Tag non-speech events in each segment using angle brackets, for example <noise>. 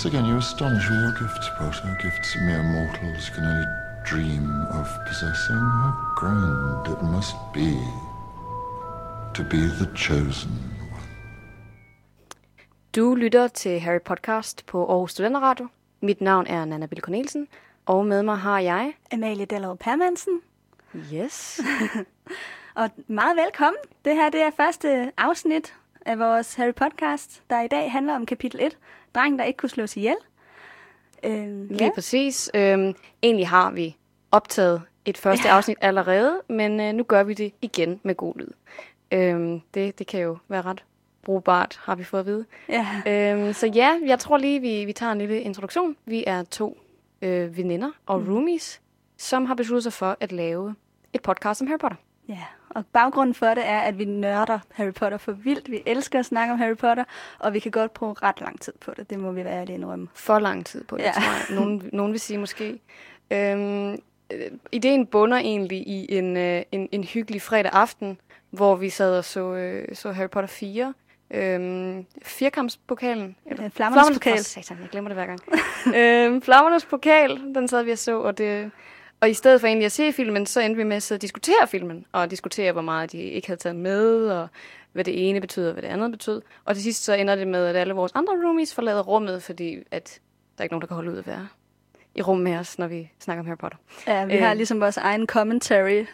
Once again, you astonish with your gifts, Potter. Gifts mere mortals can only dream of possessing. How grand it must be to be the chosen one. Du lytter til Harry Podcast på Aarhus Studenterradio. Mit navn er Nana Bill Cornelsen, og med mig har jeg... Amalie Dallov Permansen. Yes. <laughs> Og meget velkommen. Det her det er første afsnit af vores Harry Podcast, der i dag handler om kapitel 1. Drengen, der ikke kunne slås ihjel. Øh, Lige præcis. Øhm, egentlig har vi optaget et første ja. afsnit allerede, men øh, nu gør vi det igen med god lyd. Øhm, det, det kan jo være ret brugbart, har vi fået at vide. Ja. Øhm, så ja, jeg tror lige, vi, vi tager en lille introduktion. Vi er to øh, veninder og roomies, som har besluttet sig for at lave et podcast om Harry Potter. Ja. Og baggrunden for det er, at vi nørder Harry Potter for vildt. Vi elsker at snakke om Harry Potter, og vi kan godt bruge ret lang tid på det. Det må vi være ærlige indrømme. For lang tid på det, ja. Tror jeg. Nogen, <laughs> nogen vil sige måske. Øhm, øh, ideen bunder egentlig i en, øh, en, en hyggelig fredag aften, hvor vi sad og så, øh, så Harry Potter 4. Øhm, firkampspokalen. Øh, Flammernes pokal. Åh, satan, jeg glemmer det hver gang. <laughs> øhm, Flammernes pokal, den sad vi og så, og det... Og i stedet for egentlig at se filmen, så endte vi med at sidde og diskutere filmen, og diskutere, hvor meget de ikke havde taget med, og hvad det ene betød, og hvad det andet betød. Og til sidst så ender det med, at alle vores andre roomies forlader rummet, fordi at der er ikke nogen, der kan holde ud at være i rum med os, når vi snakker om Harry Potter. Ja, vi har Øh. ligesom vores egen commentary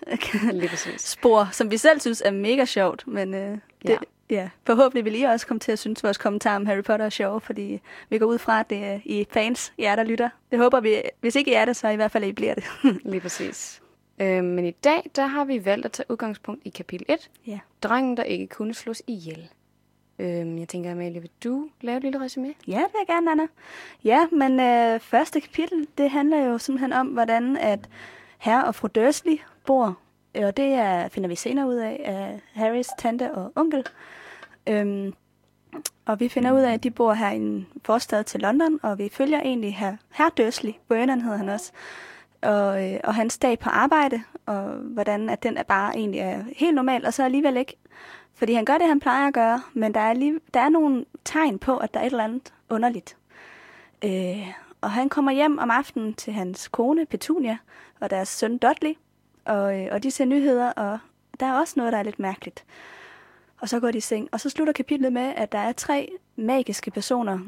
spor, som vi selv synes er mega sjovt, men øh, det, Ja. Ja. forhåbentlig vil I også komme til at synes, at vores kommentar om Harry Potter er sjov, fordi vi går ud fra, at det er I fans, jer der lytter. Det håber vi, hvis ikke I er det, så i hvert fald, at I bliver det. <laughs> Lige præcis. Øh, men i dag, der har vi valgt at tage udgangspunkt i kapitel 1. ja. Drengen, der ikke kunne slås ihjel. Øh, jeg tænker, Amalie, vil du lave et lille resume? ja, det vil jeg gerne, Anna. Ja, men øh, første kapitel, det handler jo simpelthen om, hvordan at herre og fru Dursley bor. Og det er, finder vi senere ud af, af Harrys tante og onkel. Øhm, og vi finder ud af, at de bor her i en forstad til London, og vi følger egentlig her, herr Dursley, Vernon hedder han også, og, øh, og hans dag på arbejde, og hvordan at den er bare egentlig er helt normal, og så alligevel ikke. Fordi han gør det, han plejer at gøre, men der er, lige, der er nogle tegn på, at der er et eller andet underligt. Øh, og han kommer hjem om aftenen til hans kone, Petunia, og deres søn Dudley, og, øh, og de ser nyheder, og der er også noget, der er lidt mærkeligt. Og så går de i seng. Og så slutter kapitlet med, at der er tre magiske personer.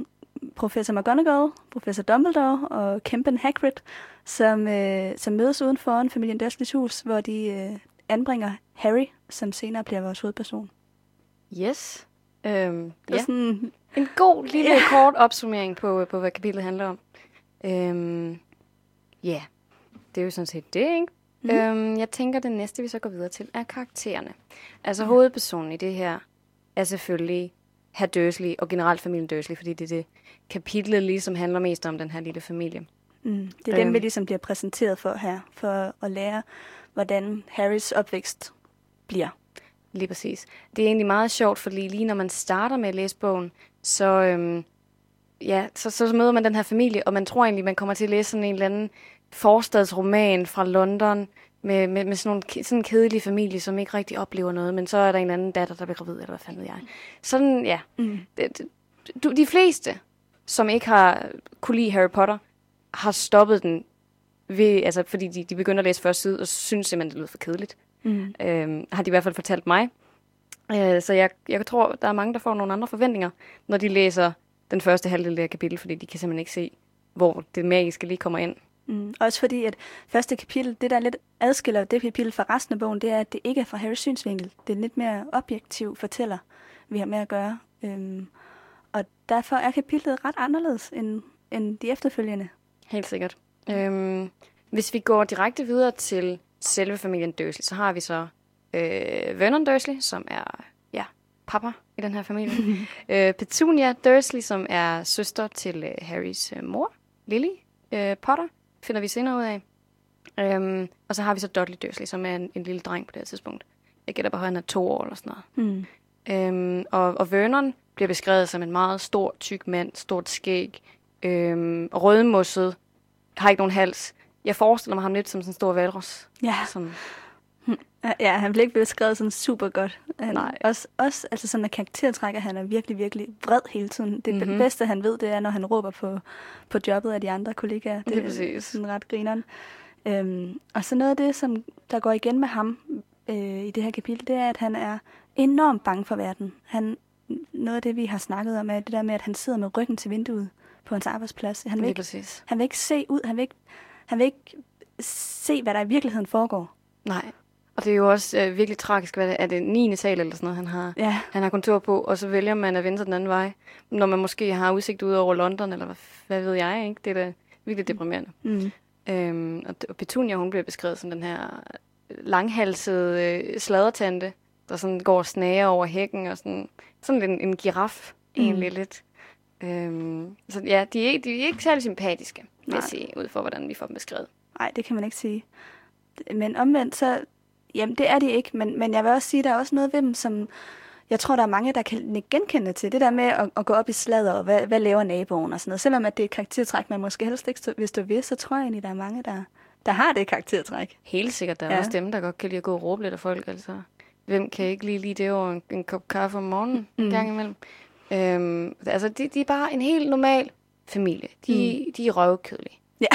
Professor McGonagall, Professor Dumbledore og Kempen Hagrid, som, øh, som mødes uden foran familien Dursleys hus, hvor de øh, anbringer Harry, som senere bliver vores hovedperson. Yes. Øhm, Det er ja. sådan, En god lille <laughs> Ja. kort opsummering på, på, hvad kapitlet handler om. Øhm, ja, det er jo sådan set det, ikke? Mm. Øhm, jeg tænker, det næste, vi så går videre til, er karaktererne. Altså Mhm. hovedpersonen i det her er selvfølgelig herr Dursley og generelt familien Dursley, fordi det er det kapitlet ligesom handler mest om den her lille familie. mm, det er dem, Øhm. vi ligesom bliver præsenteret for her, for at lære, hvordan Harrys opvækst bliver. Lige præcis. Det er egentlig meget sjovt, fordi lige når man starter med at læse bogen, så, øhm, ja, så, så møder man den her familie, og man tror egentlig, man kommer til at læse sådan en eller anden forstadsroman fra London, med, med, med sådan, nogle, sådan en kedelig familie, som ikke rigtig oplever noget, men så er der en anden datter, der bliver gravid, eller hvad fanden ved jeg. Sådan, ja. Mm. Du, de fleste, som ikke har kunne lide Harry Potter, har stoppet den, ved, altså, fordi de, de begynder at læse første side, og synes simpelthen, det lyder for kedeligt Mm. øh, har de i hvert fald fortalt mig. Øh, så jeg, jeg tror, der er mange, der får nogle andre forventninger, når de læser den første halvdel af kapitel, fordi de kan simpelthen ikke se, hvor det magiske lige kommer ind. Mm. Også fordi, at første kapitel, det der lidt adskiller det kapitel fra resten af bogen, det er, at det ikke er fra Harrys synsvinkel. Det er en lidt mere objektiv fortæller, vi har med at gøre. Øhm, og derfor er kapitlet ret anderledes end, end de efterfølgende. Helt sikkert. Øhm, hvis vi går direkte videre til selve familien Dursley, så har vi så øh, Vernon Dursley, som er ja, papa i den her familie. <laughs> øh, Petunia Dursley, som er søster til øh, Harrys øh, mor, Lily øh, Potter, finder vi senere ud af. Øhm, og så har vi så Dudley Dursley, som er en, en lille dreng på det her tidspunkt. Jeg gætter på, at han er to år eller sådan noget. Mm. Øhm, og, og Vernon bliver beskrevet som en meget stor, tyk mand, stort skæg, øhm, rødmosset, har ikke nogen hals. Jeg forestiller mig ham lidt som sådan en stor valros. Ja, Sådan. Ja, han blev ikke beskrevet sådan super godt. Han, Nej. Også, også altså sådan at han er virkelig, virkelig vred hele tiden. Det Mhm. mm-hmm. bedste, han ved, det er, når han råber på, på jobbet af de andre kollegaer. Det Lige er præcis. sådan ret grineren. Øhm, og så noget af det, som der går igen med ham øh, i det her kapitel, det er, at han er enormt bange for verden. Han, noget af det, vi har snakket om, er det der med, at han sidder med ryggen til vinduet på hans arbejdsplads. Han vil, Lige ikke, præcis. han vil ikke se ud, han vil ikke, han vil ikke se, hvad der i virkeligheden foregår. Nej. Og det er jo også øh, virkelig tragisk, hvad det er det 9. sal eller sådan noget, han har, Ja, han har kontor på, og så vælger man at vende sig den anden vej, når man måske har udsigt ud over London, eller hvad, hvad ved jeg, ikke? Det er da virkelig deprimerende. mm. Øhm, og, og Petunia, hun bliver beskrevet som den her langhalsede øh, sladertante, der sådan går og snager over hækken, og sådan, sådan en, en giraf, Mm. egentlig lidt. Øhm, så ja, de er, ikke- de er ikke særlig sympatiske, vil jeg sige, ud fra hvordan vi får dem beskrevet. Nej, det kan man ikke sige. Men omvendt, så... Jamen, det er de ikke, men, men jeg vil også sige, at der er også noget ved dem, som jeg tror, der er mange, der kan genkende til. Det der med at, at gå op i sladder, og hvad, hvad laver naboen og sådan noget. Selvom at det er et karaktertræk, man måske helst ikke vil stå ved, så tror jeg egentlig, der er mange, der, der har det karaktertræk. Helt sikkert, der er Ja. også dem, der godt kan lide at gå og råbe lidt af folk, altså. Hvem kan ikke lige lide det over en, en kop kaffe om morgenen mm. en gang imellem? Øhm, altså, de, de er bare en helt normal familie. De, mm. de er røvkedelige. Ja.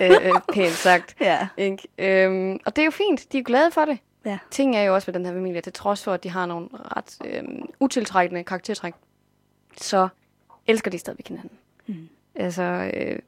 Øh, øh, pænt sagt. <laughs> Ja. Ikke? Øhm, og det er jo fint. De er glade for det. Ja. Ting er jo også ved den her familie, til trods for, at de har nogle ret øhm, utiltrækkende karaktertræk, så elsker de stadigvæk hinanden. Mm. Altså, øh,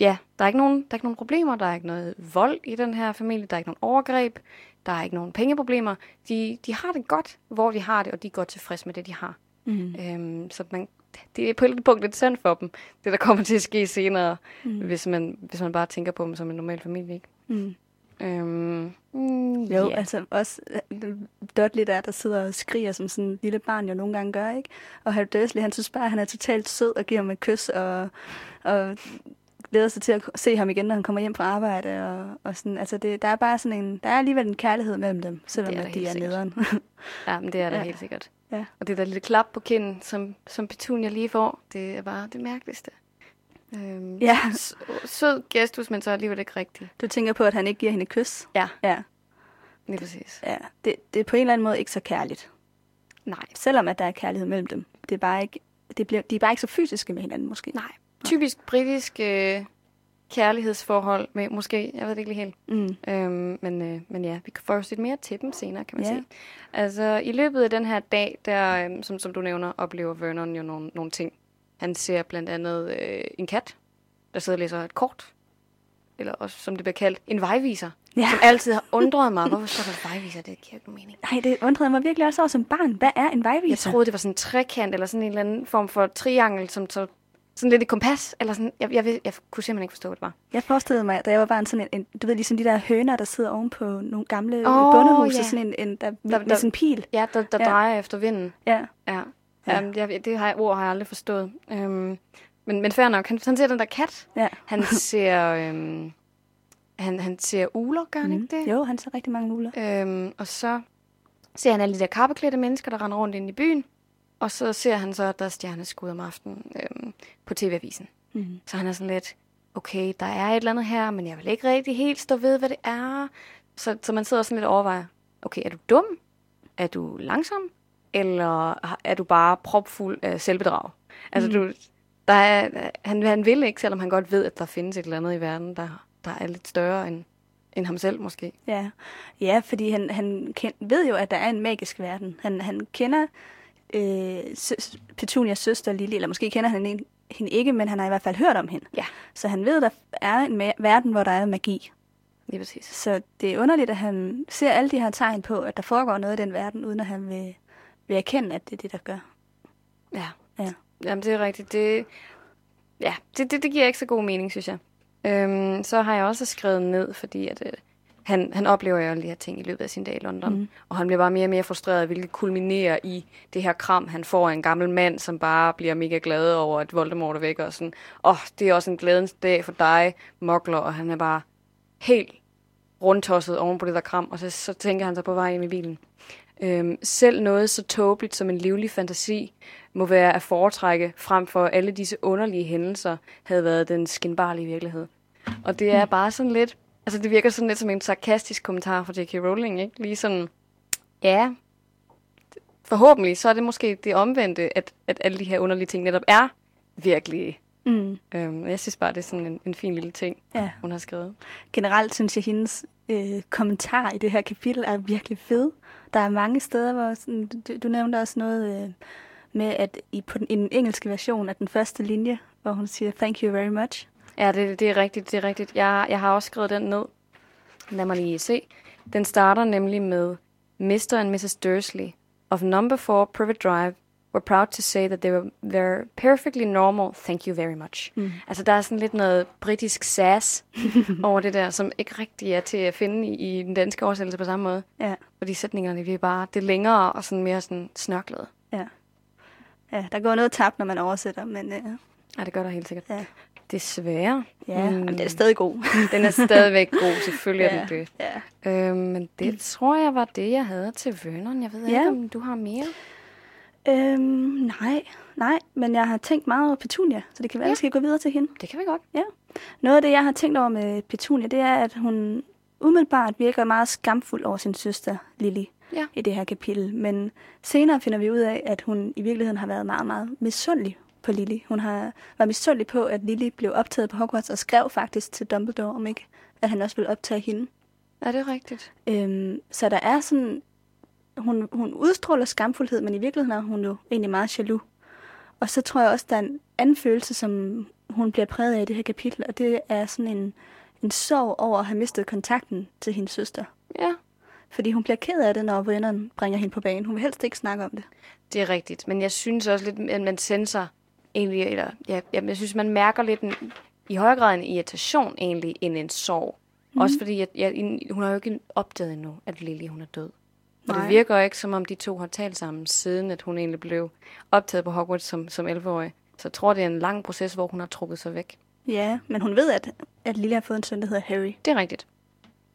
ja, der er, ikke nogen, der er ikke nogen problemer, der er ikke noget vold i den her familie, der er ikke nogen overgreb, der er ikke nogen pengeproblemer. De, de har det godt, hvor de har det, og de er godt tilfredse med det, de har. Mm. Øhm, så man, det er på et eller andet punkt lidt synd for dem, det der kommer til at ske senere, Mm. hvis, man, hvis man bare tænker på dem som en normal familie. Ikke? Mm. Øhm, mm, Jo, ja. altså også øh, Dudley der, der sidder og skriger, som sådan en lille barn jo nogle gange gør, ikke? Og Harry Dursley, han synes bare, at han er totalt sød og giver ham et kys, og, og glæder sig til at se ham igen, når han kommer hjem fra arbejde. Og, og sådan, altså det, der er bare sådan en, der er alligevel en kærlighed mellem dem, selvom Det er at de er sikkert. nederen. Ja, men det er der Ja. helt sikkert. Ja. Og det der lille klap på kinden, som, som Petunia lige får, det er bare det mærkeligste. Øhm, Ja. Sød gestus, men så alligevel ikke rigtigt. Du tænker på, at han ikke giver hende et kys? Ja, Ja, lige præcis. ja. Det, det er på en eller anden måde ikke så kærligt. Nej, Selvom at der er kærlighed mellem dem. Det er bare ikke, det bliver, de er bare ikke så fysiske med hinanden, måske. nej. Typisk britisk øh, kærlighedsforhold, med, måske, jeg ved det ikke lige helt. Mm. Øhm, men, øh, men ja, vi får jo set mere til dem senere, kan man Ja. sige. Altså, i løbet af den her dag, der, øhm, som, som du nævner, oplever Vernon jo nogle, nogle ting. Han ser blandt andet øh, en kat, der sidder og læser et kort. Eller også, som det bliver kaldt, en vejviser. Ja. Som altid har undret mig. Hvorfor står der vejviser? Det giver ikke mening. Nej, det undrede mig virkelig også over som barn. Hvad er en vejviser? Jeg troede, det var sådan en trekant, eller sådan en eller anden form for triangel, som så sådan lidt et kompas, eller sådan, jeg, jeg, ved, jeg kunne simpelthen ikke forstå, hvad det var. Jeg forestillede mig, da jeg var barn, sådan en, en du ved, ligesom de der høner, der sidder oven på nogle gamle oh, bondehuse, ja. sådan en, en der, Der- der, sådan en pil. Ja, der, der Ja. drejer efter vinden. Ja. Ja, Ja. ja. Um, jeg, det har jeg, ord har jeg aldrig forstået. Um, men, men fair nok, han, han ser den der kat. ja. Han <laughs> ser, um, han, han ser uler, gør han mm. ikke det? Jo, han ser rigtig mange muler. Um, og så ser han alle de der kappeklædte mennesker, der render rundt ind i byen. Og så ser han så, at der er stjerneskud om aftenen um, på TV-avisen. Mm. Så han er sådan lidt, okay, der er et eller andet her, men jeg vil ikke rigtig helt stå ved, hvad det er. Så, så man sidder sådan lidt og overvejer, okay, er du dum? Er du langsom? Eller er du bare propfuld af selvbedrag? Altså, Mm. du, der er, han, han vil ikke, selvom han godt ved, at der findes et eller andet i verden, der, der er lidt større end, end ham selv måske. Ja. ja, fordi han, han ken, ved jo, at der er en magisk verden. Han, han kender øh, søs, Petunias søster Lily, eller måske kender han hende, hende ikke, men han har i hvert fald hørt om hende. Ja. Så han ved, at der er en verden, hvor der er magi. Lige præcis. Så det er underligt, at han ser alle de her tegn på, at der foregår noget i den verden, uden at han vil, vil erkende, at det er det, der gør. Ja. Ja. Jamen, det er rigtigt. Det, ja, det, det, det giver ikke så god mening, synes jeg. Øhm, så har jeg også skrevet ned, fordi at, øh, han, han oplever jo alle de her ting i løbet af sin dag i London. Mm. Og han bliver bare mere og mere frustreret, hvilket kulminerer i det her kram, han får af en gammel mand, som bare bliver mega glad over, at Voldemort er væk. Og sådan, åh, oh, det er også en glædens dag for dig, Mokler. Og han er bare helt rundtosset oven på det der kram. Og så, så tænker han sig på vej hjem i bilen. Øhm, selv noget så tåbeligt som en livlig fantasi må være at foretrække frem for alle disse underlige hændelser havde været den skinbarlige virkelighed. Og det er bare sådan lidt, Altså, det virker sådan lidt som en sarkastisk kommentar fra J.K. Rowling, ikke? Lige sådan, ja, forhåbentlig, så er det måske det omvendte, at, at alle de her underlige ting netop er virkelige. Mm. Øhm, jeg synes bare, det er sådan en, en fin lille ting, Ja. hun har skrevet. Generelt synes jeg, hendes øh, kommentar i det her kapitel er virkelig fed. Der er mange steder, hvor sådan, du, du nævnte også noget øh, med, at i, på den, i den engelske version af den første linje, hvor hun siger, thank you very much. Ja, det, det er rigtigt, det er rigtigt. Jeg, jeg har også skrevet den ned. Lad mig lige se. Den starter nemlig med Mr. and Mrs. Dursley of number 4 Privet Drive were proud to say that they were they're perfectly normal, thank you very much. Mm. Altså, der er sådan lidt noget britisk sass <laughs> over det der, som ikke rigtig er til at finde i, i den danske oversættelse på samme måde. Ja, Fordi sætningerne vi er bare, det er længere og sådan mere sådan snørklet. ja. Ja, der går noget tabt, når man oversætter, men øh, Ja, det gør der helt sikkert. ja, Desværre. ja Mm. mm. den er stadig god. <laughs> Den er stadigvæk god, <laughs> selvfølgelig er Ja. den det. ja. Øhm, men det tror jeg var det, jeg havde til Vernon. Jeg ved Ja. ikke, om du har mere. Øhm, nej, nej, men jeg har tænkt meget over Petunia, så det kan være, Ja. at vi skal gå videre til hende. Det kan vi godt. Noget af det, jeg har tænkt over med Petunia, det er, at hun umiddelbart virker meget skamfuld over sin søster, Lily, Ja. i det her kapitel. Men senere finder vi ud af, at hun i virkeligheden har været meget, meget misundelig på Lily. Hun har været misundelig på, at Lily blev optaget på Hogwarts og skrev faktisk til Dumbledore, om ikke, at han også ville optage hende. Er det rigtigt? Øhm, så der er sådan... Hun, hun udstråler skamfuldhed, men i virkeligheden er hun jo egentlig meget jaloux. Og så tror jeg også, der er en anden følelse, som hun bliver præget af i det her kapitel, og det er sådan en, en sorg over at have mistet kontakten til hendes søster. Ja, Fordi hun bliver ked af det, når vennerne bringer hende på banen. Hun vil helst ikke snakke om det. det er rigtigt. Men jeg synes også lidt, at man sender egentlig, eller ja, jeg, jeg synes, man mærker lidt en, i højere grad en irritation egentlig, end en sorg. Mm. Også fordi, at, jeg, hun har jo ikke opdaget endnu, at Lily hun er død. Og Nej. det virker ikke, som om de to har talt sammen, siden at hun egentlig blev optaget på Hogwarts som, som 11-årig. Så jeg tror, det er en lang proces, hvor hun har trukket sig væk. Ja, men hun ved, at, at Lily har fået en søn, der hedder Harry. Det er rigtigt.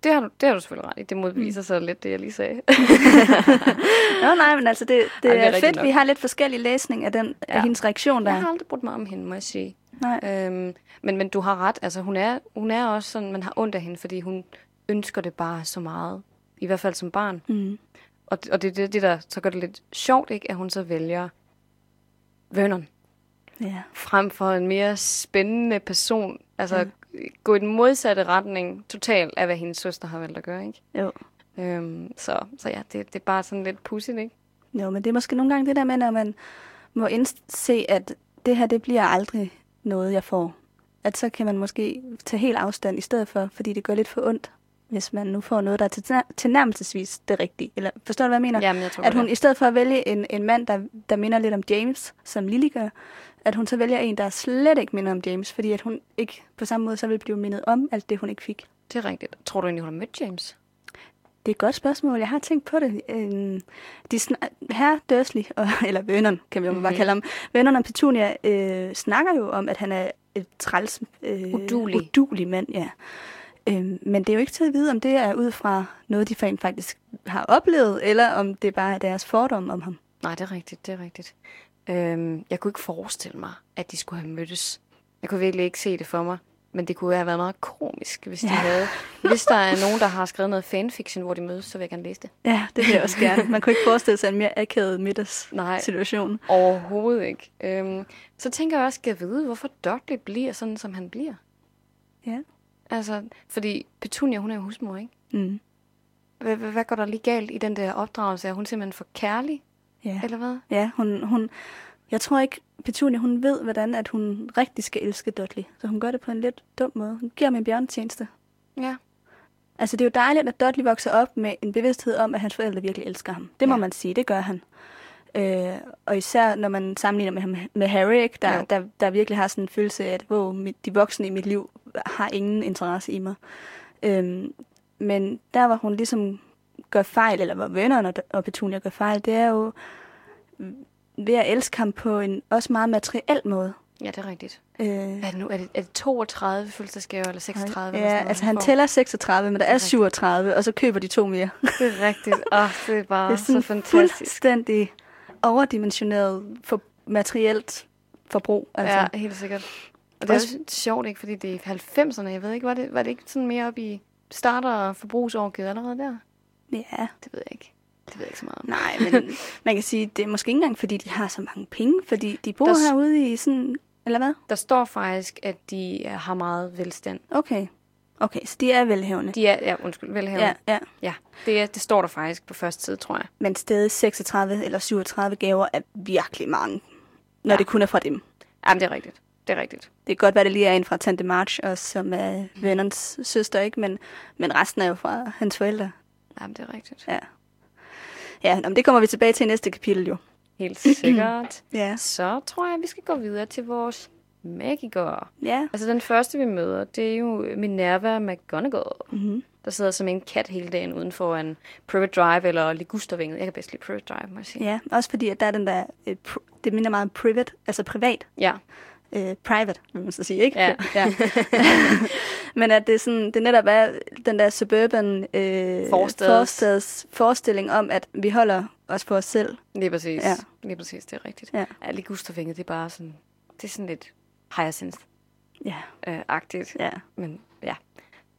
Det har, du, det har du selvfølgelig ret i. Det modbeviser mm. så lidt, det jeg lige sagde. <laughs> Nå nej, men altså, det, det, Ej, det er er, fedt, nok. vi har lidt forskellig læsning af, den, ja. Af hendes reaktion der. Jeg har aldrig brugt mig om hende, må jeg sige. Nej. Øhm, men, men du har ret. Altså, hun er, hun er også sådan, man har ondt af hende, fordi hun ønsker det bare så meget. I hvert fald som barn. Mm. Og, og det er det, det, der så gør det lidt sjovt, ikke? At hun så vælger Vernon Ja. frem for en mere spændende person. Altså, ja. Gå i den modsatte retning totalt af, hvad hendes søster har valgt at gøre, ikke? Jo. Øhm, så, så ja, det, det er bare sådan lidt pudsigt, ikke? Jo, men det er måske nogle gange det der med, når man må indse, at det her, det bliver aldrig noget, jeg får. At så kan man måske tage helt afstand i stedet for, fordi det gør lidt for ondt, hvis man nu får noget, der er til, tilnærmelsesvis det rigtige. Eller forstår du, hvad jeg mener? Jamen, jeg tror at hun det. i stedet for at vælge en, en mand, der, der minder lidt om James, som Lily gør, at hun så vælger en, der slet ikke minder om James, fordi at hun ikke på samme måde så vil blive mindet om alt det, hun ikke fik. Det er rigtigt. Tror du egentlig, hun har mødt James? Det er et godt spørgsmål. Jeg har tænkt på det. Øhm, De her Dursley, og, <laughs> eller Vernon, kan vi jo mm-hmm. bare kalde ham, Vernon og Petunia øh, snakker jo om, at han er et træls, øh, Uduelig. udulig mand. Ja. Øhm, men det er jo ikke til at vide, om det er ud fra noget, de rent faktisk har oplevet, eller om det bare er deres fordom om ham. Nej, det er rigtigt, det er rigtigt. Øhm, jeg kunne ikke forestille mig, at de skulle have mødtes. Jeg kunne virkelig ikke se det for mig. Men det kunne have været meget komisk, hvis de Ja. havde. Hvis der er nogen, der har skrevet noget fanfiction, hvor de mødes, så vil jeg gerne læse det. Ja, det vil jeg også gerne. Man kunne ikke forestille sig en mere akavet middagssituation. Nej. Overhovedet ikke. Øhm, så tænker jeg også, skal jeg vide, hvorfor Dudley bliver sådan, som han bliver. Ja. Altså, fordi Petunia, hun er jo husmor, ikke? Mm. Hvad, går der lige galt i den der opdragelse? Er hun simpelthen for kærlig, Ja. eller hvad? Ja, hun, hun, jeg tror ikke, Petunia, hun ved, hvordan at hun rigtig skal elske Dudley. Så hun gør det på en lidt dum måde. Hun giver ham en bjørnetjeneste. Ja. Altså, det er jo dejligt, at Dudley vokser op med en bevidsthed om, at hans forældre virkelig elsker ham. Det må Ja. man sige, det gør han. Øh, og især når man sammenligner med, ham, med Harry, ikke, der, der, der virkelig har sådan en følelse af, at wow, mit, de voksne i mit liv har ingen interesse i mig. Øhm, men der, hvor hun ligesom gør fejl, eller hvor vennerne og, Petunia gør fejl, det er jo ved at elske ham på en også meget materiel måde. Ja, det er rigtigt. Øh, Hvad er det nu? Er det, er det 32 fødselsdagsgaver, eller 36? eller ja, sådan noget, altså han får? tæller 36, men der er rigtigt. 37, og så køber de to mere. Det er rigtigt. Åh, oh, det er <laughs> bare Det er så sådan fantastisk. fuldstændig overdimensioneret for materielt forbrug. Altså. Ja, helt sikkert. Og det er Også- sjovt, ikke? Fordi det er i 90'erne. Jeg ved ikke, var det, var det ikke sådan mere op i starter forbrugsårgivet allerede der? Ja, Det ved jeg ikke. Det ved jeg ikke så meget om. nej, men <laughs> man kan sige, det er måske ikke engang, fordi de har så mange penge, fordi de bor Der herude i sådan, eller hvad? Der står faktisk, at de har meget velstand. Okay. Okay, så de er velhævende. De er, ja, undskyld, velhavende. Ja, ja. ja det, er, det står der faktisk på første side, tror jeg. Men stadig 36 eller 37 gaver er virkelig mange, når Ja. ja. det kun er fra dem. Jamen, det er rigtigt. Det er rigtigt. Det kan godt være, det lige er en fra Tante March, også, som er vennernes søster, ikke? Men, men resten er jo fra hans forældre. Jamen, det er rigtigt. Ja. Ja, men det kommer vi tilbage til i næste kapitel jo. Helt sikkert. <laughs> Ja. Så tror jeg, vi skal gå videre til vores magikere. Ja. Altså, den første, vi møder, det er jo Minerva McGonagall, Mm-hmm. der sidder som en kat hele dagen uden for en Private Drive eller Ligustervinget. Jeg kan bedst lide Private Drive, må jeg sige. Ja, også fordi, at der er den der, øh, pr- det minder meget om private, altså privat, Ja, øh, private, vil man så sige, ikke? Ja. <laughs> ja. <laughs> Men at det, er sådan, det netop er den der suburban øh, Forstads. forstads forestilling om, at vi holder os for os selv. lige præcis. Ja. Lige præcis, det er rigtigt. Ja. Ja, Ligustervinget, det er bare sådan, det er sådan lidt hyacinth-agtigt. Ja, ja. Men ja,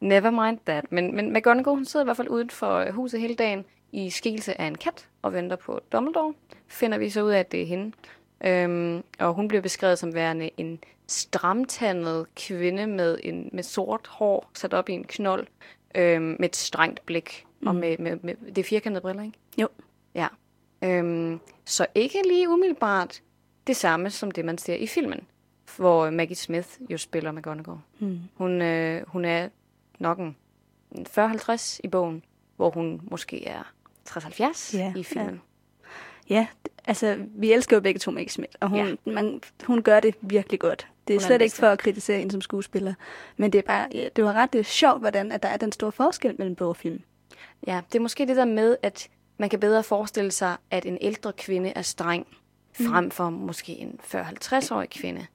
never mind that. Men, men McGonagall, hun sidder i hvert fald uden for øh, huset hele dagen i skikkelse af en kat og venter på Dumbledore. Finder vi så ud af, at det er hende. Øhm, og hun bliver beskrevet som værende en stramtandet kvinde med, en, med sort hår sat op i en knold, øhm, med et strengt blik mm. og med, med, med det er firkantede briller, ikke? Jo. Ja. Øhm, så ikke lige umiddelbart det samme som det, man ser i filmen, hvor Maggie Smith jo spiller McGonagall. Hmm. Hun, øh, hun er nok en en 40-50 i bogen, hvor hun måske er 60-70 Ja, i filmen. Ja, altså, vi elsker jo begge to Maggie Smith, og hun, Ja. man, hun gør det virkelig godt. Det er Hun slet ikke for at kritisere hende som skuespiller, men det er bare, ja, det var ret det er sjovt, hvordan at der er den store forskel mellem bog og film. Ja, det er måske det der med, at man kan bedre forestille sig, at en ældre kvinde er streng, frem for måske en 40-50-årig kvinde.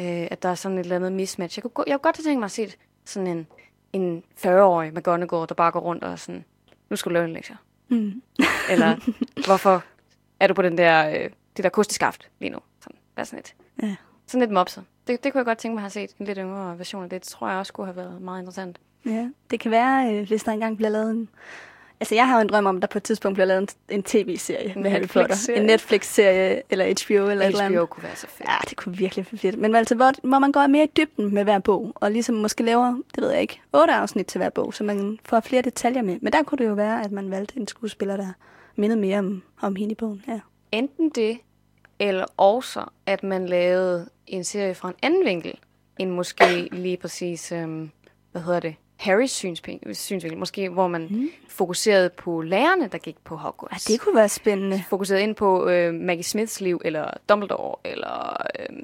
Øh, at der er sådan et eller andet mismatch. Jeg kunne, gå- jeg kunne godt have tænkt mig at se sådan en, en 40-årig McGonagall, der bare går rundt og sådan, nu skal du lave en lektier. Mm. <laughs> Eller, hvorfor er du på den der, øh, det der kosteskaft lige nu? Sådan, hvad sådan et. Ja. Sådan lidt mopset. Det, det kunne jeg godt tænke mig at have set en lidt yngre version af det. Det tror jeg også kunne have været meget interessant. Ja, det kan være, øh, hvis der engang bliver lavet en... Altså, jeg har jo en drøm om, at der på et tidspunkt bliver lavet en, en tv-serie med Harry Potter. En Netflix-serie, eller HBO, eller et eller HBO andet. kunne være så fedt. Ja, det kunne virkelig være fedt. Men altså, hvor, hvor man går mere i dybden med hver bog, og ligesom måske laver, det ved jeg ikke, otte afsnit til hver bog, så man får flere detaljer med. Men der kunne det jo være, at man valgte en skuespiller, der mindede mere om, om hende i bogen. Ja. Enten det, eller også, at man lavede en serie fra en anden vinkel, end måske lige præcis, øhm, hvad hedder det, Harrys synsping- synsvinkel. Måske, hvor man mm. fokuserede på lærerne, der gik på ja, Hogwarts. det kunne være spændende. Fokuseret ind på øh, Maggie Smiths liv, eller Dumbledore, eller øh,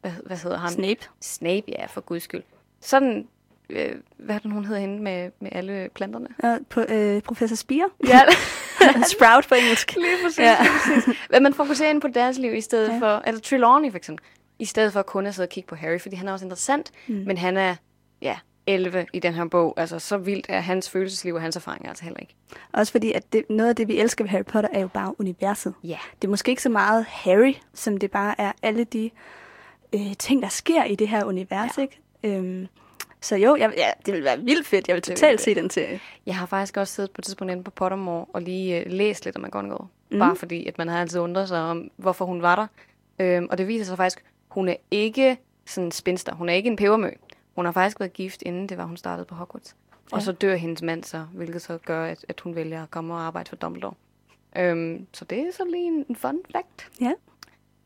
hvad, hvad hedder han? Snape. Snape, ja, for guds skyld. Sådan, øh, hvad er det, hun hedder hende med, med alle planterne? Og på, øh, professor Spire. Ja, <laughs> Sprout på engelsk. <laughs> lige præcis. Ja. Ja. Lige præcis. Men man fokuserer ind på deres liv i stedet Ja. ja. for, eller Trelawney for eksempel, i stedet for kun at sidde og kigge på Harry, fordi han er også interessant, mm. men han er, ja, 11 i den her bog. Altså, så vildt er hans følelsesliv og hans erfaringer altså heller ikke. Også fordi, at det, noget af det, vi elsker ved Harry Potter, er jo bare universet. Ja. Det er måske ikke så meget Harry, som det bare er alle de øh, ting, der sker i det her univers, ja. ikke? Øhm, så jo, jeg, ja, det vil være vildt fedt. Jeg vil totalt se den serie. Jeg har faktisk også siddet på et tidspunkt inde på Pottermore og lige øh, læst lidt om McGonagall. Mm. Bare fordi, at man har altid undret sig om, hvorfor hun var der. Øhm, og det viser sig faktisk, hun er ikke sådan en spinster. Hun er ikke en pebermø. Hun har faktisk været gift, inden det var, hun startede på Hogwarts. Og Ja. så dør hendes mand så, hvilket så gør, at, at hun vælger at komme og arbejde for Dumbledore. Øhm, så det er så lige en, en fun fact. Ja.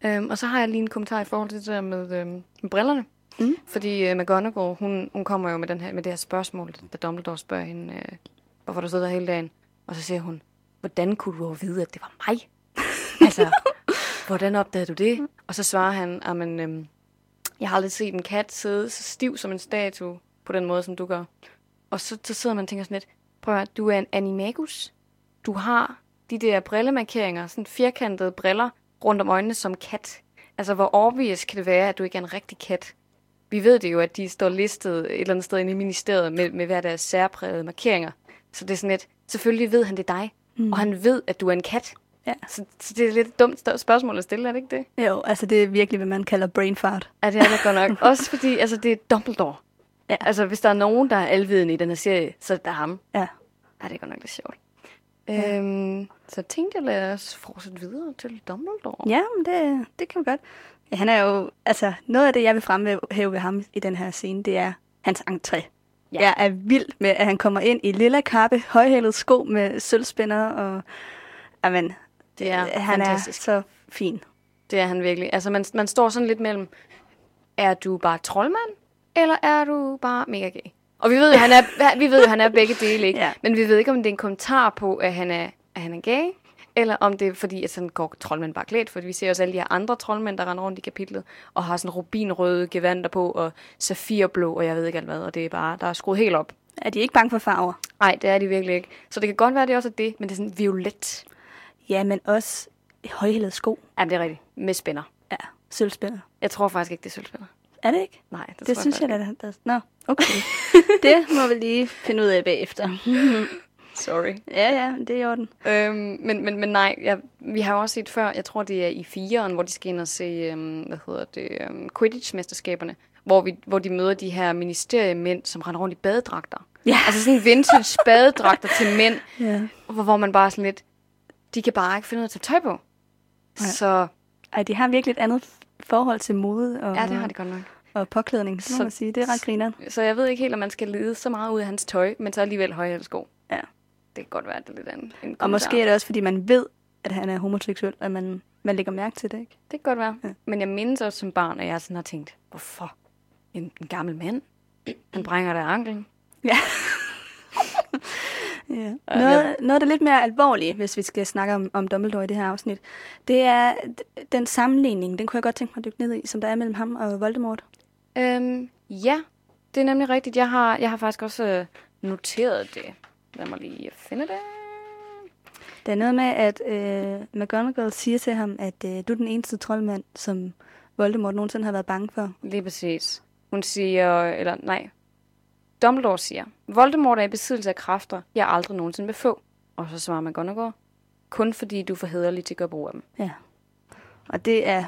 Øhm, og så har jeg lige en kommentar i forhold til det der med, øhm, med brillerne. Mm. Fordi øh, McGonagall, hun, hun kommer jo med, den her, med det her spørgsmål, da Dumbledore spørger hende, øh, hvorfor du sidder der hele dagen. Og så siger hun, hvordan kunne du vide, at det var mig? <laughs> altså, hvordan opdagede du det? Og så svarer han, at øh, jeg har aldrig set en kat sidde så stiv som en statue på den måde, som du gør. Og så, så sidder man og tænker sådan lidt, prøv at høre, du er en animagus. Du har de der brillemarkeringer, sådan firkantede briller rundt om øjnene som kat. Altså, hvor obvious kan det være, at du ikke er en rigtig kat? Vi ved det jo, at de står listet et eller andet sted inde i ministeriet med, med hver deres særprægede markeringer. Så det er sådan lidt, selvfølgelig ved han det er dig, mm. og han ved, at du er en kat. Ja. Så, så det er lidt et dumt spørgsmål at stille, er det ikke det? Jo, altså det er virkelig, hvad man kalder brain fart. Ja, det er det godt nok. <laughs> Også fordi, altså, det er Dumbledore. Ja. Altså, hvis der er nogen, der er alvidende i den her serie, så er det ham. Ja. Ja, det er godt nok lidt sjovt. Ja. Øhm, så tænkte jeg, lad os fortsætte videre til Dumbledore. Ja, men det, det kan vi godt. Ja, han er jo, altså, noget af det, jeg vil fremhæve ved ham i den her scene, det er hans entré. Ja. Jeg er vild med, at han kommer ind i lilla kappe, højhælet sko med sølvspænder, og amen, Det er han fantastisk. er så fin. Det er han virkelig. Altså, man, man står sådan lidt mellem, er du bare troldmand, eller er du bare mega gay? Og vi ved jo, han er, vi ved jo, han er begge dele, ikke? <laughs> Ja. Men vi ved ikke, om det er en kommentar på, at han er, at han er gay, eller om det er fordi, at sådan går troldmænd bare klædt, fordi vi ser også alle de her andre troldmænd, der render rundt i kapitlet, og har sådan rubinrøde gevanter på, og safirblå, og jeg ved ikke alt hvad, og det er bare, der er skruet helt op. Er de ikke bange for farver? Nej, det er de virkelig ikke. Så det kan godt være, det også er det, men det er sådan violet. Ja, men også højhælet sko. Jamen, det er rigtigt. Med spænder. Ja, sølvspænder. Jeg tror faktisk ikke, det er sølvspænder. Er det ikke? Nej, det, Det, tror synes jeg, faktisk da. der... Nå, okay. <laughs> det må vi lige finde ud af bagefter. <laughs> Sorry. ja, ja, det er i orden. Øhm, men, men, men nej, jeg, vi har jo også set før, jeg tror det er i firen, hvor de skal ind og se, øhm, hvad hedder det, øhm, Quidditch-mesterskaberne, hvor, vi, hvor de møder de her ministeriemænd, som render rundt i badedragter. Ja. Altså sådan vintage badedragter til mænd, <laughs> Ja. hvor, hvor man bare sådan lidt, de kan bare ikke finde ud af at tage tøj på. Så Ej, de har virkelig et andet forhold til mode og, ja, det har de godt nok. og påklædning, må Så- man sige. Det er ret grineren. Så jeg ved ikke helt, om man skal lede så meget ud af hans tøj, men så alligevel høje sko. Ja. Det kan godt være, at det er lidt af en, Og måske er det også, fordi man ved, at han er homoseksuel, at man, man lægger mærke til det, ikke? Det kan godt være. Ja. Ja. Men jeg mindes også som barn, at jeg sådan har tænkt, hvorfor en, en gammel mand? Han brænger der anklen. Ja. <laughs> ja. Noget, noget, der er lidt mere alvorligt, hvis vi skal snakke om, om Dumbledore i det her afsnit, det er den sammenligning, den kunne jeg godt tænke mig at dykke ned i, som der er mellem ham og Voldemort. Øhm, ja, det er nemlig rigtigt. Jeg har, jeg har faktisk også øh, noteret det. Lad mig lige finde det. Det er noget med, at øh, McGonagall siger til ham, at øh, du er den eneste troldmand, som Voldemort nogensinde har været bange for. Lige præcis. Hun siger, eller nej, Dumbledore siger, Voldemort er i besiddelse af kræfter, jeg aldrig nogensinde vil få. Og så svarer McGonagall, kun fordi du er for hederlig til at gøre brug af dem. Ja. Og det er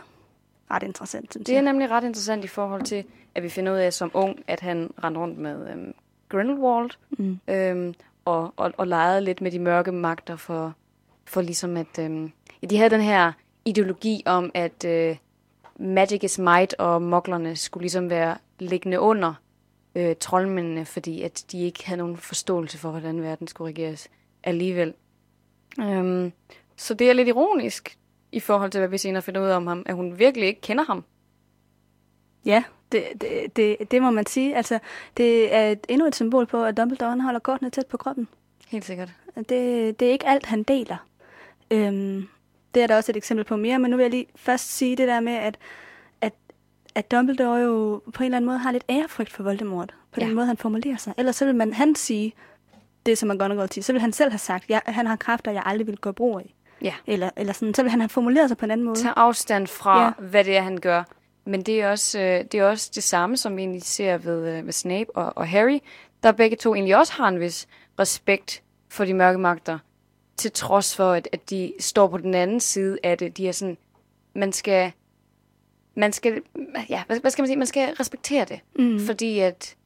ret interessant, synes Det er jeg. nemlig ret interessant i forhold til, at vi finder ud af som ung, at han rendte rundt med øhm, Grindelwald, Mm. øhm, og, og, og legede lidt med de mørke magter for, for ligesom at... Øhm, ja, de havde den her ideologi om, at øh, magic is might, og moklerne skulle ligesom være liggende under øh, troldmændene, fordi at de ikke havde nogen forståelse for, hvordan verden skulle regeres alligevel. Øhm, så det er lidt ironisk i forhold til, hvad vi senere finder ud af om ham, at hun virkelig ikke kender ham. Ja, det, det, det, det må man sige. Altså, det er et, endnu et symbol på, at Dumbledore holder kortene tæt på kroppen. Helt sikkert. Det, det er ikke alt, han deler. Øhm, det er der også et eksempel på mere, men nu vil jeg lige først sige det der med, at, at, Dumbledore jo på en eller anden måde har lidt ærefrygt for Voldemort, på Ja. den måde, han formulerer sig. Ellers så vil man, han sige det, som McGonagall siger, så vil han selv have sagt, at han har kræfter, jeg aldrig vil gøre brug af. Ja. Eller, eller sådan, så vil han have formuleret sig på en anden måde. Tag afstand fra, ja. hvad det er, han gør. Men det er også, øh, det, er også det samme, som vi egentlig ser ved, øh, ved Snape og, og Harry, der begge to egentlig også har en vis respekt for de mørke magter, til trods for, at, at de står på den anden side af det. De er sådan, man skal, man skal, ja, hvad, hvad skal man sige, man skal respektere det. Mm. Fordi at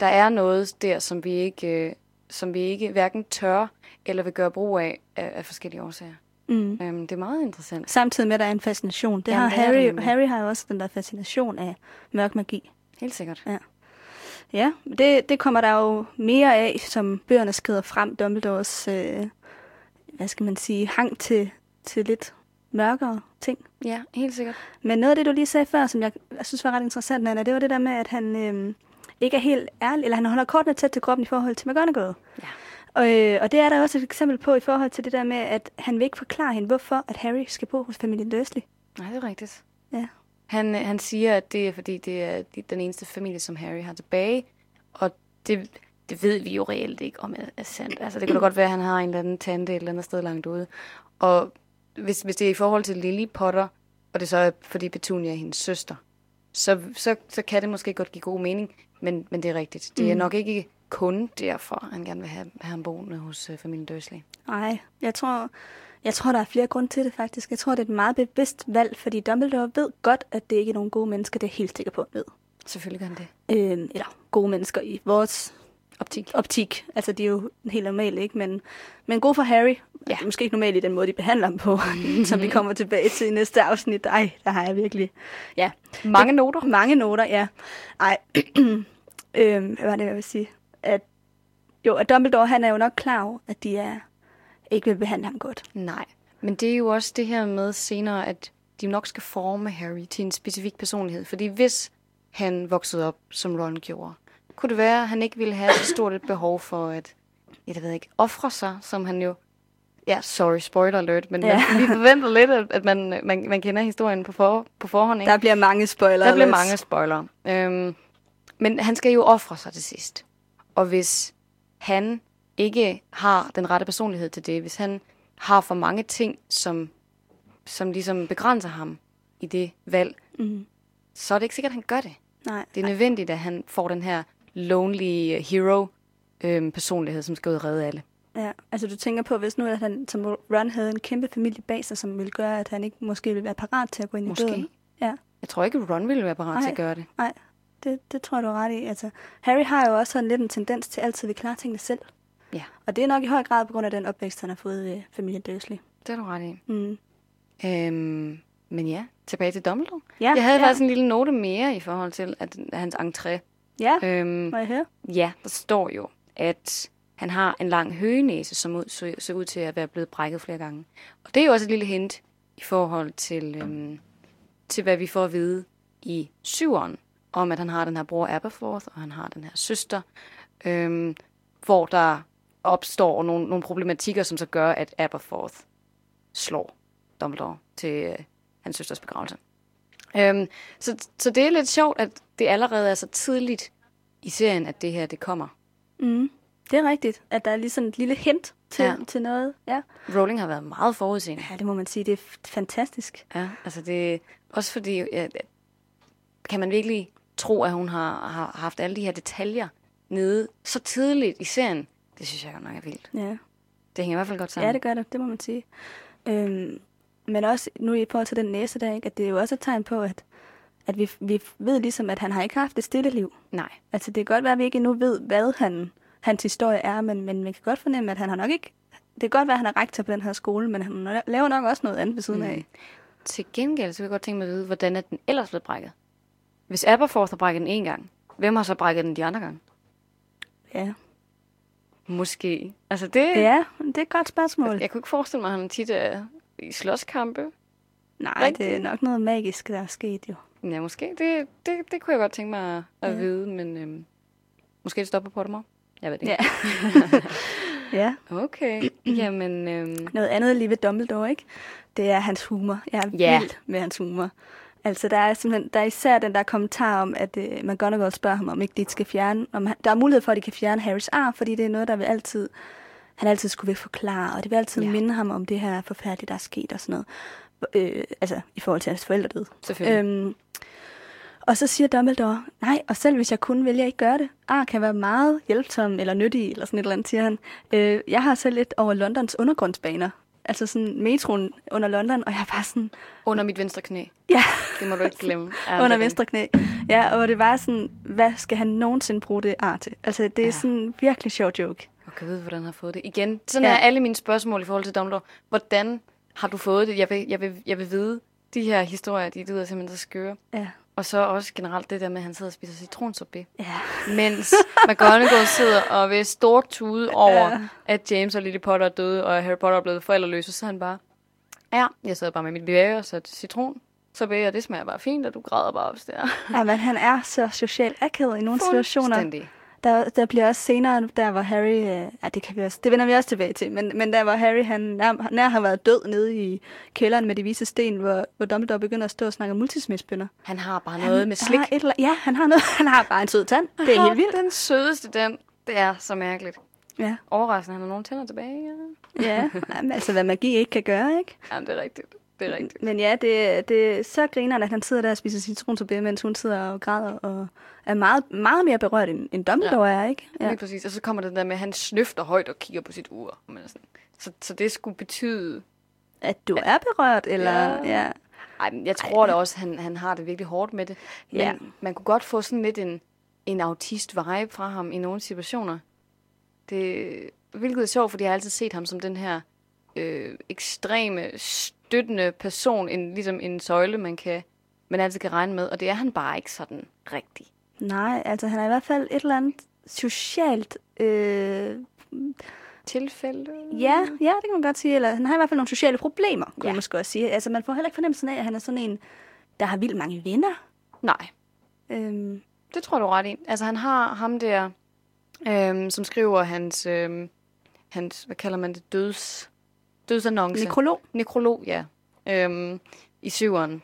der er noget der, som vi ikke, øh, som vi ikke hverken tør eller vil gøre brug af, af, af forskellige årsager. Mm. Øhm, det er meget interessant. Samtidig med, at der er en fascination. Det Jamen, har det Harry, nemlig. Harry har jo også den der fascination af mørk magi. Helt sikkert. Ja, det, det kommer der jo mere af, som bøgerne skrider frem. Dumbledores, øh, hvad skal man sige, hang til, til lidt mørkere ting. Ja, helt sikkert. Men noget af det, du lige sagde før, som jeg, jeg synes var ret interessant, Nana, det var det der med, at han øh, ikke er helt ærlig, eller han holder kortene tæt til kroppen i forhold til McGonagall. Ja. Og, øh, og det er der også et eksempel på i forhold til det der med, at han vil ikke forklare hende, hvorfor at Harry skal bo hos familien Dursley. Nej, det er rigtigt. Ja. Han, øh, han siger, at det er, fordi det er de- den eneste familie, som Harry har tilbage. Og det, det ved vi jo reelt ikke, om er, sandt. Altså, det kan da godt være, at han har en eller anden tante et eller andet sted langt ude. Og hvis, hvis det er i forhold til Lily Potter, og det så er, fordi Petunia er hendes søster, så, så, så kan det måske godt give god mening. Men, men det er rigtigt. Det er Mm. nok ikke kun derfor, han gerne vil have, have ham boende hos uh, familien Dursley. Nej, jeg tror, jeg tror, der er flere grunde til det faktisk. Jeg tror, det er et meget bevidst valg, fordi Dumbledore ved godt, at det ikke er nogen gode mennesker. Det er helt sikker på, ved. Selvfølgelig gør han det. Øh, eller gode mennesker i vores Optik. optik. Altså, de er jo helt normale, ikke? Men, men gode for Harry. Ja. Det er måske ikke normalt i den måde, de behandler ham på, <laughs> som vi kommer tilbage til i næste afsnit. Ej, der har jeg virkelig... Ja, Mange noter. mange noter, ja. Ej, <clears throat> øhm, hvad var det, jeg vil sige? At, jo, at Dumbledore, han er jo nok klar over, at de er, ikke vil behandle ham godt. Nej, men det er jo også det her med senere, at de nok skal forme Harry til en specifik personlighed. Fordi hvis han voksede op, som Ron gjorde, kunne det være, at han ikke ville have så stort et behov for at, jeg ved ikke, ofre sig, som han jo... Ja, sorry, spoiler alert, men Ja. man, vi forventer lidt, at, man, man, man kender historien på, for, på forhånd. Ikke? Der bliver mange spoilere. Der bliver mange spoilere. Øhm, men han skal jo ofre sig til sidst. Og hvis han ikke har den rette personlighed til det, hvis han har for mange ting, som, som ligesom begrænser ham i det valg, Mm. så er det ikke sikkert, at han gør det. Nej, Det er nødvendigt, at han får den her lonely hero øhm, personlighed, som skal ud og redde alle. Ja, altså du tænker på, hvis nu at han som Ron havde en kæmpe familie bag sig, som ville gøre, at han ikke måske ville være parat til at gå ind Måske. i døden. Ja, Jeg tror ikke, Ron ville være parat til Nej. at gøre det. nej, det, det tror jeg, du er ret i. Altså, Harry har jo også sådan lidt en tendens til altid at ville klare tingene selv. Ja. Og det er nok i høj grad på grund af den opvækst, han har fået ved familien Dursley. Det er du ret i. Mm. Øhm, men ja, tilbage til Dumbledore. Ja, Jeg havde ja. faktisk en lille note mere i forhold til at, hans entré. Ja, Øhm, må jeg høre? ja, der står jo, at han har en lang høgenæse, som ud, så, ser ud til at være blevet brækket flere gange. Og det er jo også et lille hint i forhold til, øhm, til hvad vi får at vide i syveren, om at han har den her bror Aberforth, og han har den her søster, øhm, hvor der opstår nogle, nogle problematikker, som så gør, at Aberforth slår Dumbledore til øh, hans søsters begravelse. Øhm, så, så det er lidt sjovt, at det allerede er så tidligt i serien, at det her det kommer. Mm. Det er rigtigt, at der er lige sådan et lille hint til, ja. Til noget. Ja. Rowling har været meget forudseende. ja, det må man sige. Det er fantastisk. Ja, altså det også fordi, ja, kan man virkelig tro, at hun har, har haft alle de her detaljer nede så tidligt i serien? Det synes jeg godt nok er vildt. Ja. Det hænger i hvert fald godt sammen. Ja, det gør det, det må man sige. Øhm, men også nu i forhold til den næse der, ikke, at det er jo også et tegn på, at, at vi, vi ved ligesom, at han har ikke haft et stille liv. Nej. Altså det kan godt være, at vi ikke endnu ved, hvad han, hans historie er, men, men man kan godt fornemme, at han har nok ikke... Det kan godt være, at han er rektor på den her skole, men han laver nok også noget andet ved siden Mm. af. Til gengæld, så vil jeg godt tænke mig at vide, hvordan er den ellers blevet brækket? Hvis Aberforth har brækket den en gang, hvem har så brækket den de andre gange? Ja. Måske. Altså det... ja, det er et godt spørgsmål. Jeg kunne ikke forestille mig, at han tit er i slåskampe. Nej, rigtigt. det er nok noget magisk, der er sket jo. Ja, måske. Det, det, det kunne jeg godt tænke mig at, Ja. vide, men øhm, måske det stopper på det mig. Jeg ved det ikke. Ja. <laughs> ja. Okay, jamen... Øhm, Noget andet lige ved Dumbledore, ikke? Det er hans humor. Jeg er Ja. vild med hans humor. Altså, der er simpelthen, der er især den der kommentar om, at uh, McGonagall spørger ham, om ikke de skal fjerne, om han, der er mulighed for, at de kan fjerne Harrys arm, fordi det er noget, der vil altid, han altid skulle vil forklare, og det vil altid ja. minde ham om det her forfærdelige, der er sket og sådan noget. Øh, altså, i forhold til hans forældre døde. selvfølgelig. Øhm, og så siger Dumbledore, nej, og selv hvis jeg kunne, vil jeg ikke gøre det. Ar kan være meget hjælpsom eller nyttig, eller sådan et eller andet, siger han. Øh, jeg har selv lidt over Londons undergrundsbaner. Altså sådan metroen under London, og jeg bare sådan, Under mit venstre knæ. ja, Det må du ikke glemme. <laughs> Ja, under er venstre knæ. Ja, og det var sådan, hvad skal han nogensinde bruge det ar til? Altså, det er Ja. sådan en virkelig sjov joke. Og kan vide, hvordan han har fået det. Igen, sådan Ja. er alle mine spørgsmål i forhold til Dumbledore. Hvordan har du fået det? Jeg vil, jeg vil, jeg vil vide, de her historier, de lyder simpelthen så skøre. Ja. Og så også generelt det der med, at han sidder og spiser citronsorbet. Ja. Mens McGonagall <laughs> sidder og vil stort tude over, Ja. at James og Lily Potter er døde, og Harry Potter er blevet forældreløs, og så han bare, ja, jeg sidder bare med mit bevæger og sat citron. Så beder det smager bare fint, og du græder bare op der. ja, men han er så socialt akavet i nogle situationer. Fuldstændig. Der, der bliver også senere, der hvor Harry, øh, ja, det, kan vi også, det vender vi også tilbage til, men, men der hvor Harry, han nær, nær har været død nede i kælderen med de vise sten, hvor, hvor Dumbledore begynder at stå og snakke om multismidsbønder. Han har bare noget med slik. Har et, ja, han har noget, <laughs> han har bare en sød tand. Det er Han helt vildt. Den sødeste, den. Det er så mærkeligt. Ja, Overraskende, han har nogle tænder tilbage. Ja. <laughs> ja. Altså hvad magi ikke kan gøre, ikke? Jamen, det er rigtigt. Det er rigtigt. Men ja, det, det er så griner, at han sidder der og spiser citronsorbet, mens hun sidder og græder og er meget, meget mere berørt, end, end Dumbledore ja. er, ikke? Ja. Lige præcis. Og så kommer det der med, at han snøfter højt og kigger på sit ur. Men sådan. Så, så det skulle betyde... At du er berørt, eller... Ja. Ja. Ej, men jeg tror da også, han, han har det virkelig hårdt med det. Men Ja. man kunne godt få sådan lidt en, en autist-vibe fra ham i nogle situationer. Det, hvilket er sjovt, fordi jeg har altid set ham som den her øh, ekstreme, støttende person, en, ligesom en søjle, man, kan, man altid kan regne med. Og det er han bare ikke sådan rigtig. Nej, altså han er i hvert fald et eller andet socialt... Øh, Tilfælde? ja, ja, det kan man godt sige. Eller han har i hvert fald nogle sociale problemer, kunne Ja. man måske også sige. Altså man får heller ikke fornemmelsen af, at han er sådan en, der har vildt mange venner. Nej, Øhm, det tror du ret i. Altså han har ham der, øhm, som skriver hans, øhm, hans, hvad kalder man det, døds, dødsannonce. nekrolog. Nekrolog, ja. Øhm, I syveren,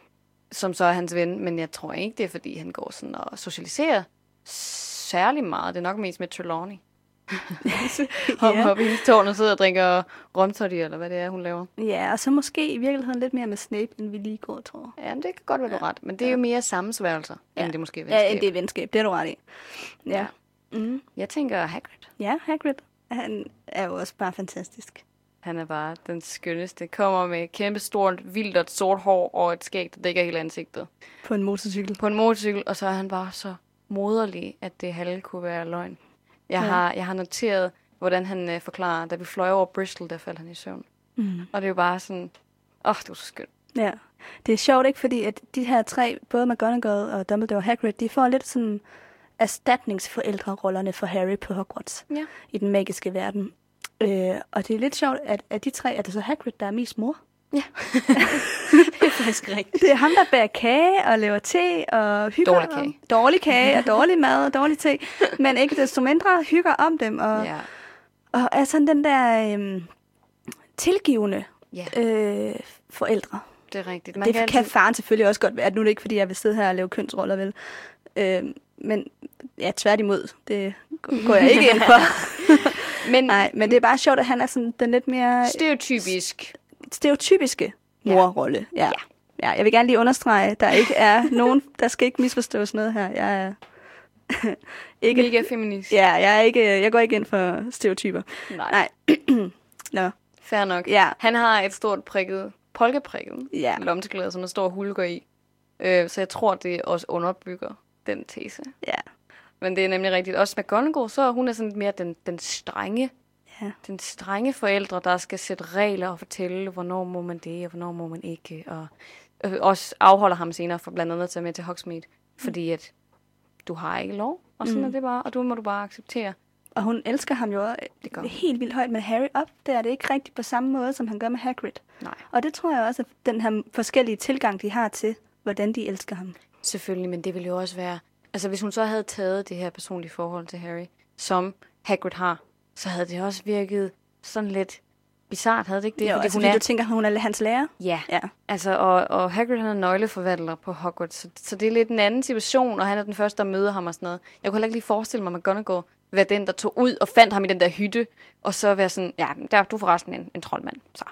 som så er hans ven, men jeg tror ikke, det er, fordi han går sådan og socialiserer særlig meget. Det er nok mest med Trelawney. <laughs> Hoppe Ja. op i hendes tårn og sidder og drikker romtoddy, eller hvad det er, hun laver. Ja, og så måske i virkeligheden lidt mere med Snape, end vi lige går, tror jeg. Ja, men det kan godt være, du har ret. Men det er jo mere sammensværgelser, ja. end det måske er Ja, venskab. det er venskab, det er du ret i. Ja. Mm. Jeg tænker Hagrid. Ja, Hagrid, han er jo også bare fantastisk. Han er bare den skønneste. Kommer med kæmpe stort, vildt og sort hår og et skæg, der dækker hele ansigtet. På en motorcykel. På en motorcykel, og så er han bare så moderlig, at det halve kunne være løgn. Jeg, Ja. har, jeg har noteret, hvordan han øh, forklarer, da vi fløj over Bristol, der faldt han i søvn. Mm. Og det er jo bare sådan, åh, oh, det var så skønt. Ja. Det er sjovt, ikke? Fordi at de her tre, både McGonagall og Dumbledore og Hagrid, de får lidt sådan erstatningsforældrerollerne for Harry på Hogwarts Ja. i den magiske verden. Øh, og det er lidt sjovt, at af de tre er det så Hagrid, der er mest mor. Ja, <laughs> det er faktisk rigtigt. Det er ham, der bærer kage og laver te og hygger Dårlig kage. Om, dårlig kage og dårlig mad og dårlig te. Men ikke desto mindre hygger om dem. Og, Ja. og er sådan den der øhm, tilgivende ja, øh, forældre. det er rigtigt. Man det kan kan altid, faren selvfølgelig også godt være. Nu er det ikke, fordi jeg vil sidde her og lave kønsroller, vel? Øh, men ja, tværtimod. Det går jeg ikke ind for. <laughs> men Nej, men det er bare sjovt, at han er sådan den lidt mere stereotypisk. stereotypiske morrolle. Ja. ja. ja. jeg vil gerne lige understrege, der ikke er <laughs> nogen, der skal ikke misforstås noget her. Jeg er <laughs> ikke, Mega feminist. ja, jeg, er ikke, jeg går ikke ind for stereotyper. Nej. Nej. <clears throat> Nå, Fair nok. Ja. Han har et stort prikket, polkeprikket Ja. lomteklæde, som der står hulker i. Øh, så jeg tror, det også underbygger den tese. ja. Men det er nemlig rigtigt. Også McGonagall, så hun er sådan mere den, den strenge, Ja. den strenge forældre, der skal sætte regler og fortælle, hvornår må man det, og hvornår må man ikke. Og øh, også afholder ham senere for blandt andet at tage med til Hogsmeade, fordi at du har ikke lov, og sådan Mm. er det bare, og du må du bare acceptere. Og hun elsker ham jo Det gør helt vildt højt med Harry op. Det er det ikke rigtigt på samme måde, som han gør med Hagrid. Nej. Og det tror jeg også, at den her forskellige tilgang, de har til, hvordan de elsker ham. Selvfølgelig, men det ville jo også være... Altså, hvis hun så havde taget det her personlige forhold til Harry, som Hagrid har, så havde det også virket sådan lidt bizart, havde det ikke det? Jo, Fordi altså, hun fordi er... du tænker, hun er hans lærer? Ja, Ja. altså, og, og Hagrid han er nøgleforvalter på Hogwarts, så, så det er lidt en anden situation, og han er den første, der møder ham og sådan noget. Jeg kunne heller ikke lige forestille mig, at McGonagall være den, der tog ud og fandt ham i den der hytte, og så være sådan, ja, der er du forresten en, en troldmand, så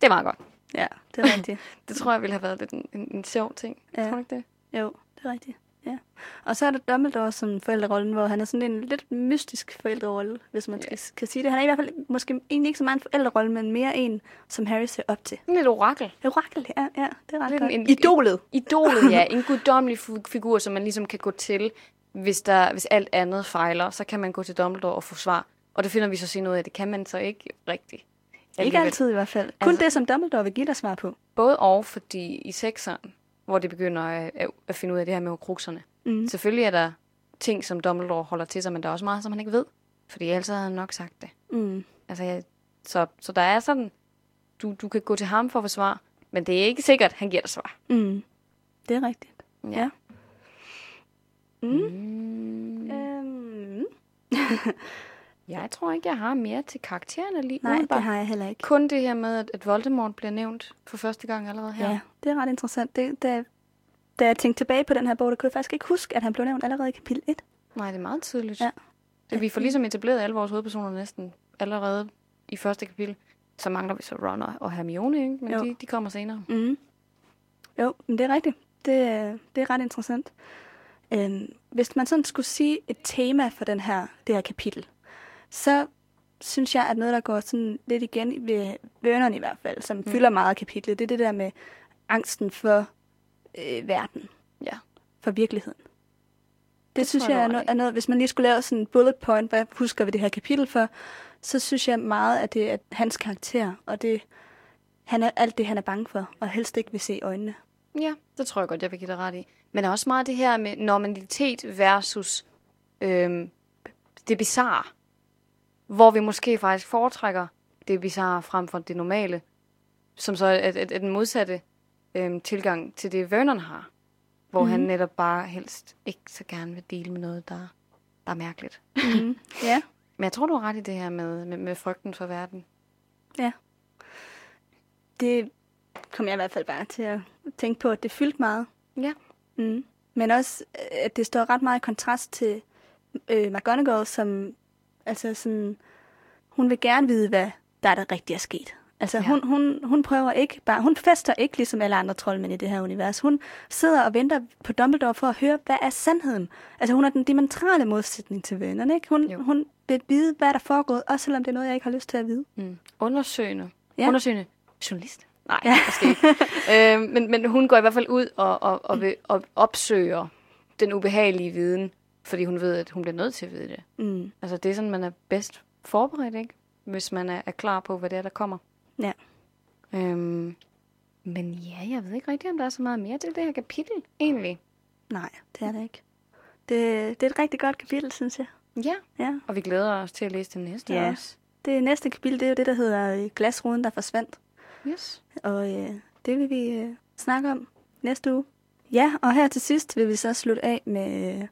det er meget godt. Ja, det er rigtigt. <laughs> Det tror jeg ville have været lidt en, en, en sjov ting. Ja. Tror du ikke det? jo, det er rigtigt. Ja. Og så er der Dumbledore som forældrerollen, hvor han er sådan en lidt mystisk forældrerolle, hvis man skal, kan sige det. Han er i hvert fald måske egentlig ikke så meget en forældrerolle, men mere en, som Harry ser op til. Lidt orakel. Orakel, ja, ja det er ret Lidt godt. en- Idolet. Idolet, ja. <laughs> En guddommelig figur, som man ligesom kan gå til, hvis, der, hvis alt andet fejler. Så kan man gå til Dumbledore og få svar. Og det finder vi så senere ud af, det kan man så ikke rigtigt. Ikke altid i hvert fald. Kun Altså- det, som Dumbledore vil give dig svar på. Både og, fordi i sekseren, hvor det begynder at, at, at finde ud af det her med horcruxerne. Mm. Selvfølgelig er der ting, som Dumbledore holder til sig, men der er også meget, som han ikke ved. Fordi ellers havde han nok sagt det. Mm. Altså, jeg, så, så der er sådan, du, du kan gå til ham for at få svar, men det er ikke sikkert, han giver dig svar. Mm. Det er rigtigt. Ja. Mm. Mm. Øhm. <laughs> <laughs> Jeg tror ikke, jeg har mere til karaktererne lige Nej, det umiddelbart. har jeg heller ikke. Kun det her med, at, Voldemort bliver nævnt for første gang allerede her. Ja, det er ret interessant. Det, da, da jeg tænkte tilbage på den her bog, der kunne jeg faktisk ikke huske, at han blev nævnt allerede i kapitel 1. Nej, det er meget tydeligt. Ja. Så vi får ligesom etableret alle vores hovedpersoner næsten allerede i første kapitel. Så mangler vi så Ron og- Hermione, ikke? men Jo. de, de kommer senere. Mm. Jo, men det er rigtigt. Det, er- det er ret interessant. Øhm, hvis man sådan skulle sige et tema for den her, det her kapitel, så synes jeg, at noget, der går sådan lidt igen ved Vernon i hvert fald, som mm. fylder meget af kapitlet, det er det der med angsten for øh, verden, Ja. for virkeligheden. Det, det synes jeg, jeg, er, i. er noget, hvis man lige skulle lave sådan en bullet point, hvad husker vi det her kapitel for, så synes jeg meget, at det er hans karakter, og det, han er alt det, han er bange for, og helst ikke vil se i øjnene. Ja, det tror jeg godt, jeg vil give dig ret i. Men der er også meget det her med normalitet versus øhm, det bizarre. Hvor vi måske faktisk foretrækker det bizarre frem for det normale. Som så er, er, er den modsatte øhm, tilgang til det, Vernon har. Hvor mm-hmm. han netop bare helst ikke så gerne vil dele med noget, der, der er mærkeligt. Mm. ja, Men jeg tror, du har ret i det her med, med, med frygten for verden. ja. Det kom jeg i hvert fald bare til at tænke på, at det fyldte meget. Ja. Mm. Men også, at det står ret meget i kontrast til øh, McGonagall, som altså sådan, hun vil gerne vide, hvad der er der rigtig er sket. Altså Ja. hun, hun, hun prøver ikke bare, hun fester ikke ligesom alle andre troldmænd i det her univers. Hun sidder og venter på Dumbledore for at høre, hvad er sandheden? Altså hun er den diametrale modsætning til vennerne, ikke? Hun, Jo. hun vil vide, hvad der er foregået, også selvom det er noget, jeg ikke har lyst til at vide. Mm. Undersøgende. Ja. Undersøgende journalist. Nej, ja. måske ikke. <laughs> øh, men, men hun går i hvert fald ud og, og, og, vil, og opsøger den ubehagelige viden, fordi hun ved, at hun bliver nødt til at vide det. Mm. Altså det er sådan, man er bedst forberedt, ikke? Hvis man er, er klar på, hvad det er, der kommer. Ja. Øhm, men ja, jeg ved ikke rigtig, om der er så meget mere til det her kapitel, egentlig. Nej, det er det ikke. Det, det er et rigtig godt kapitel, synes jeg. Ja. Ja. Og vi glæder os til at læse det næste Ja. også. Det næste kapitel, det er jo det, der hedder øh, Glasruden, der forsvandt. Yes. Og øh, det vil vi øh, snakke om næste uge. Ja, og her til sidst vil vi så slutte af med, øh,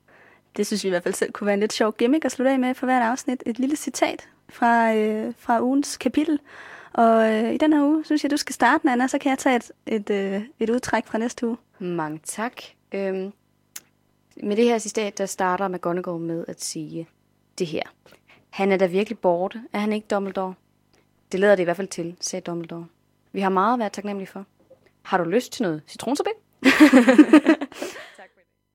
det synes vi i hvert fald selv kunne være en lidt sjov gimmick at slutte af med for hvert afsnit, et lille citat fra, øh, fra ugens kapitel. Og øh, i den her uge, synes jeg, du skal starte, Anna, så kan jeg tage et, et, øh, et udtræk fra næste uge. Mange tak. Øhm, med det her citat, der starter McGonagall med at sige det her. Han er da virkelig borte, er han ikke Dumbledore? Det lader det i hvert fald til, sagde Dumbledore. Vi har meget at være taknemmelige for. Har du lyst til noget citronsorbet? <laughs>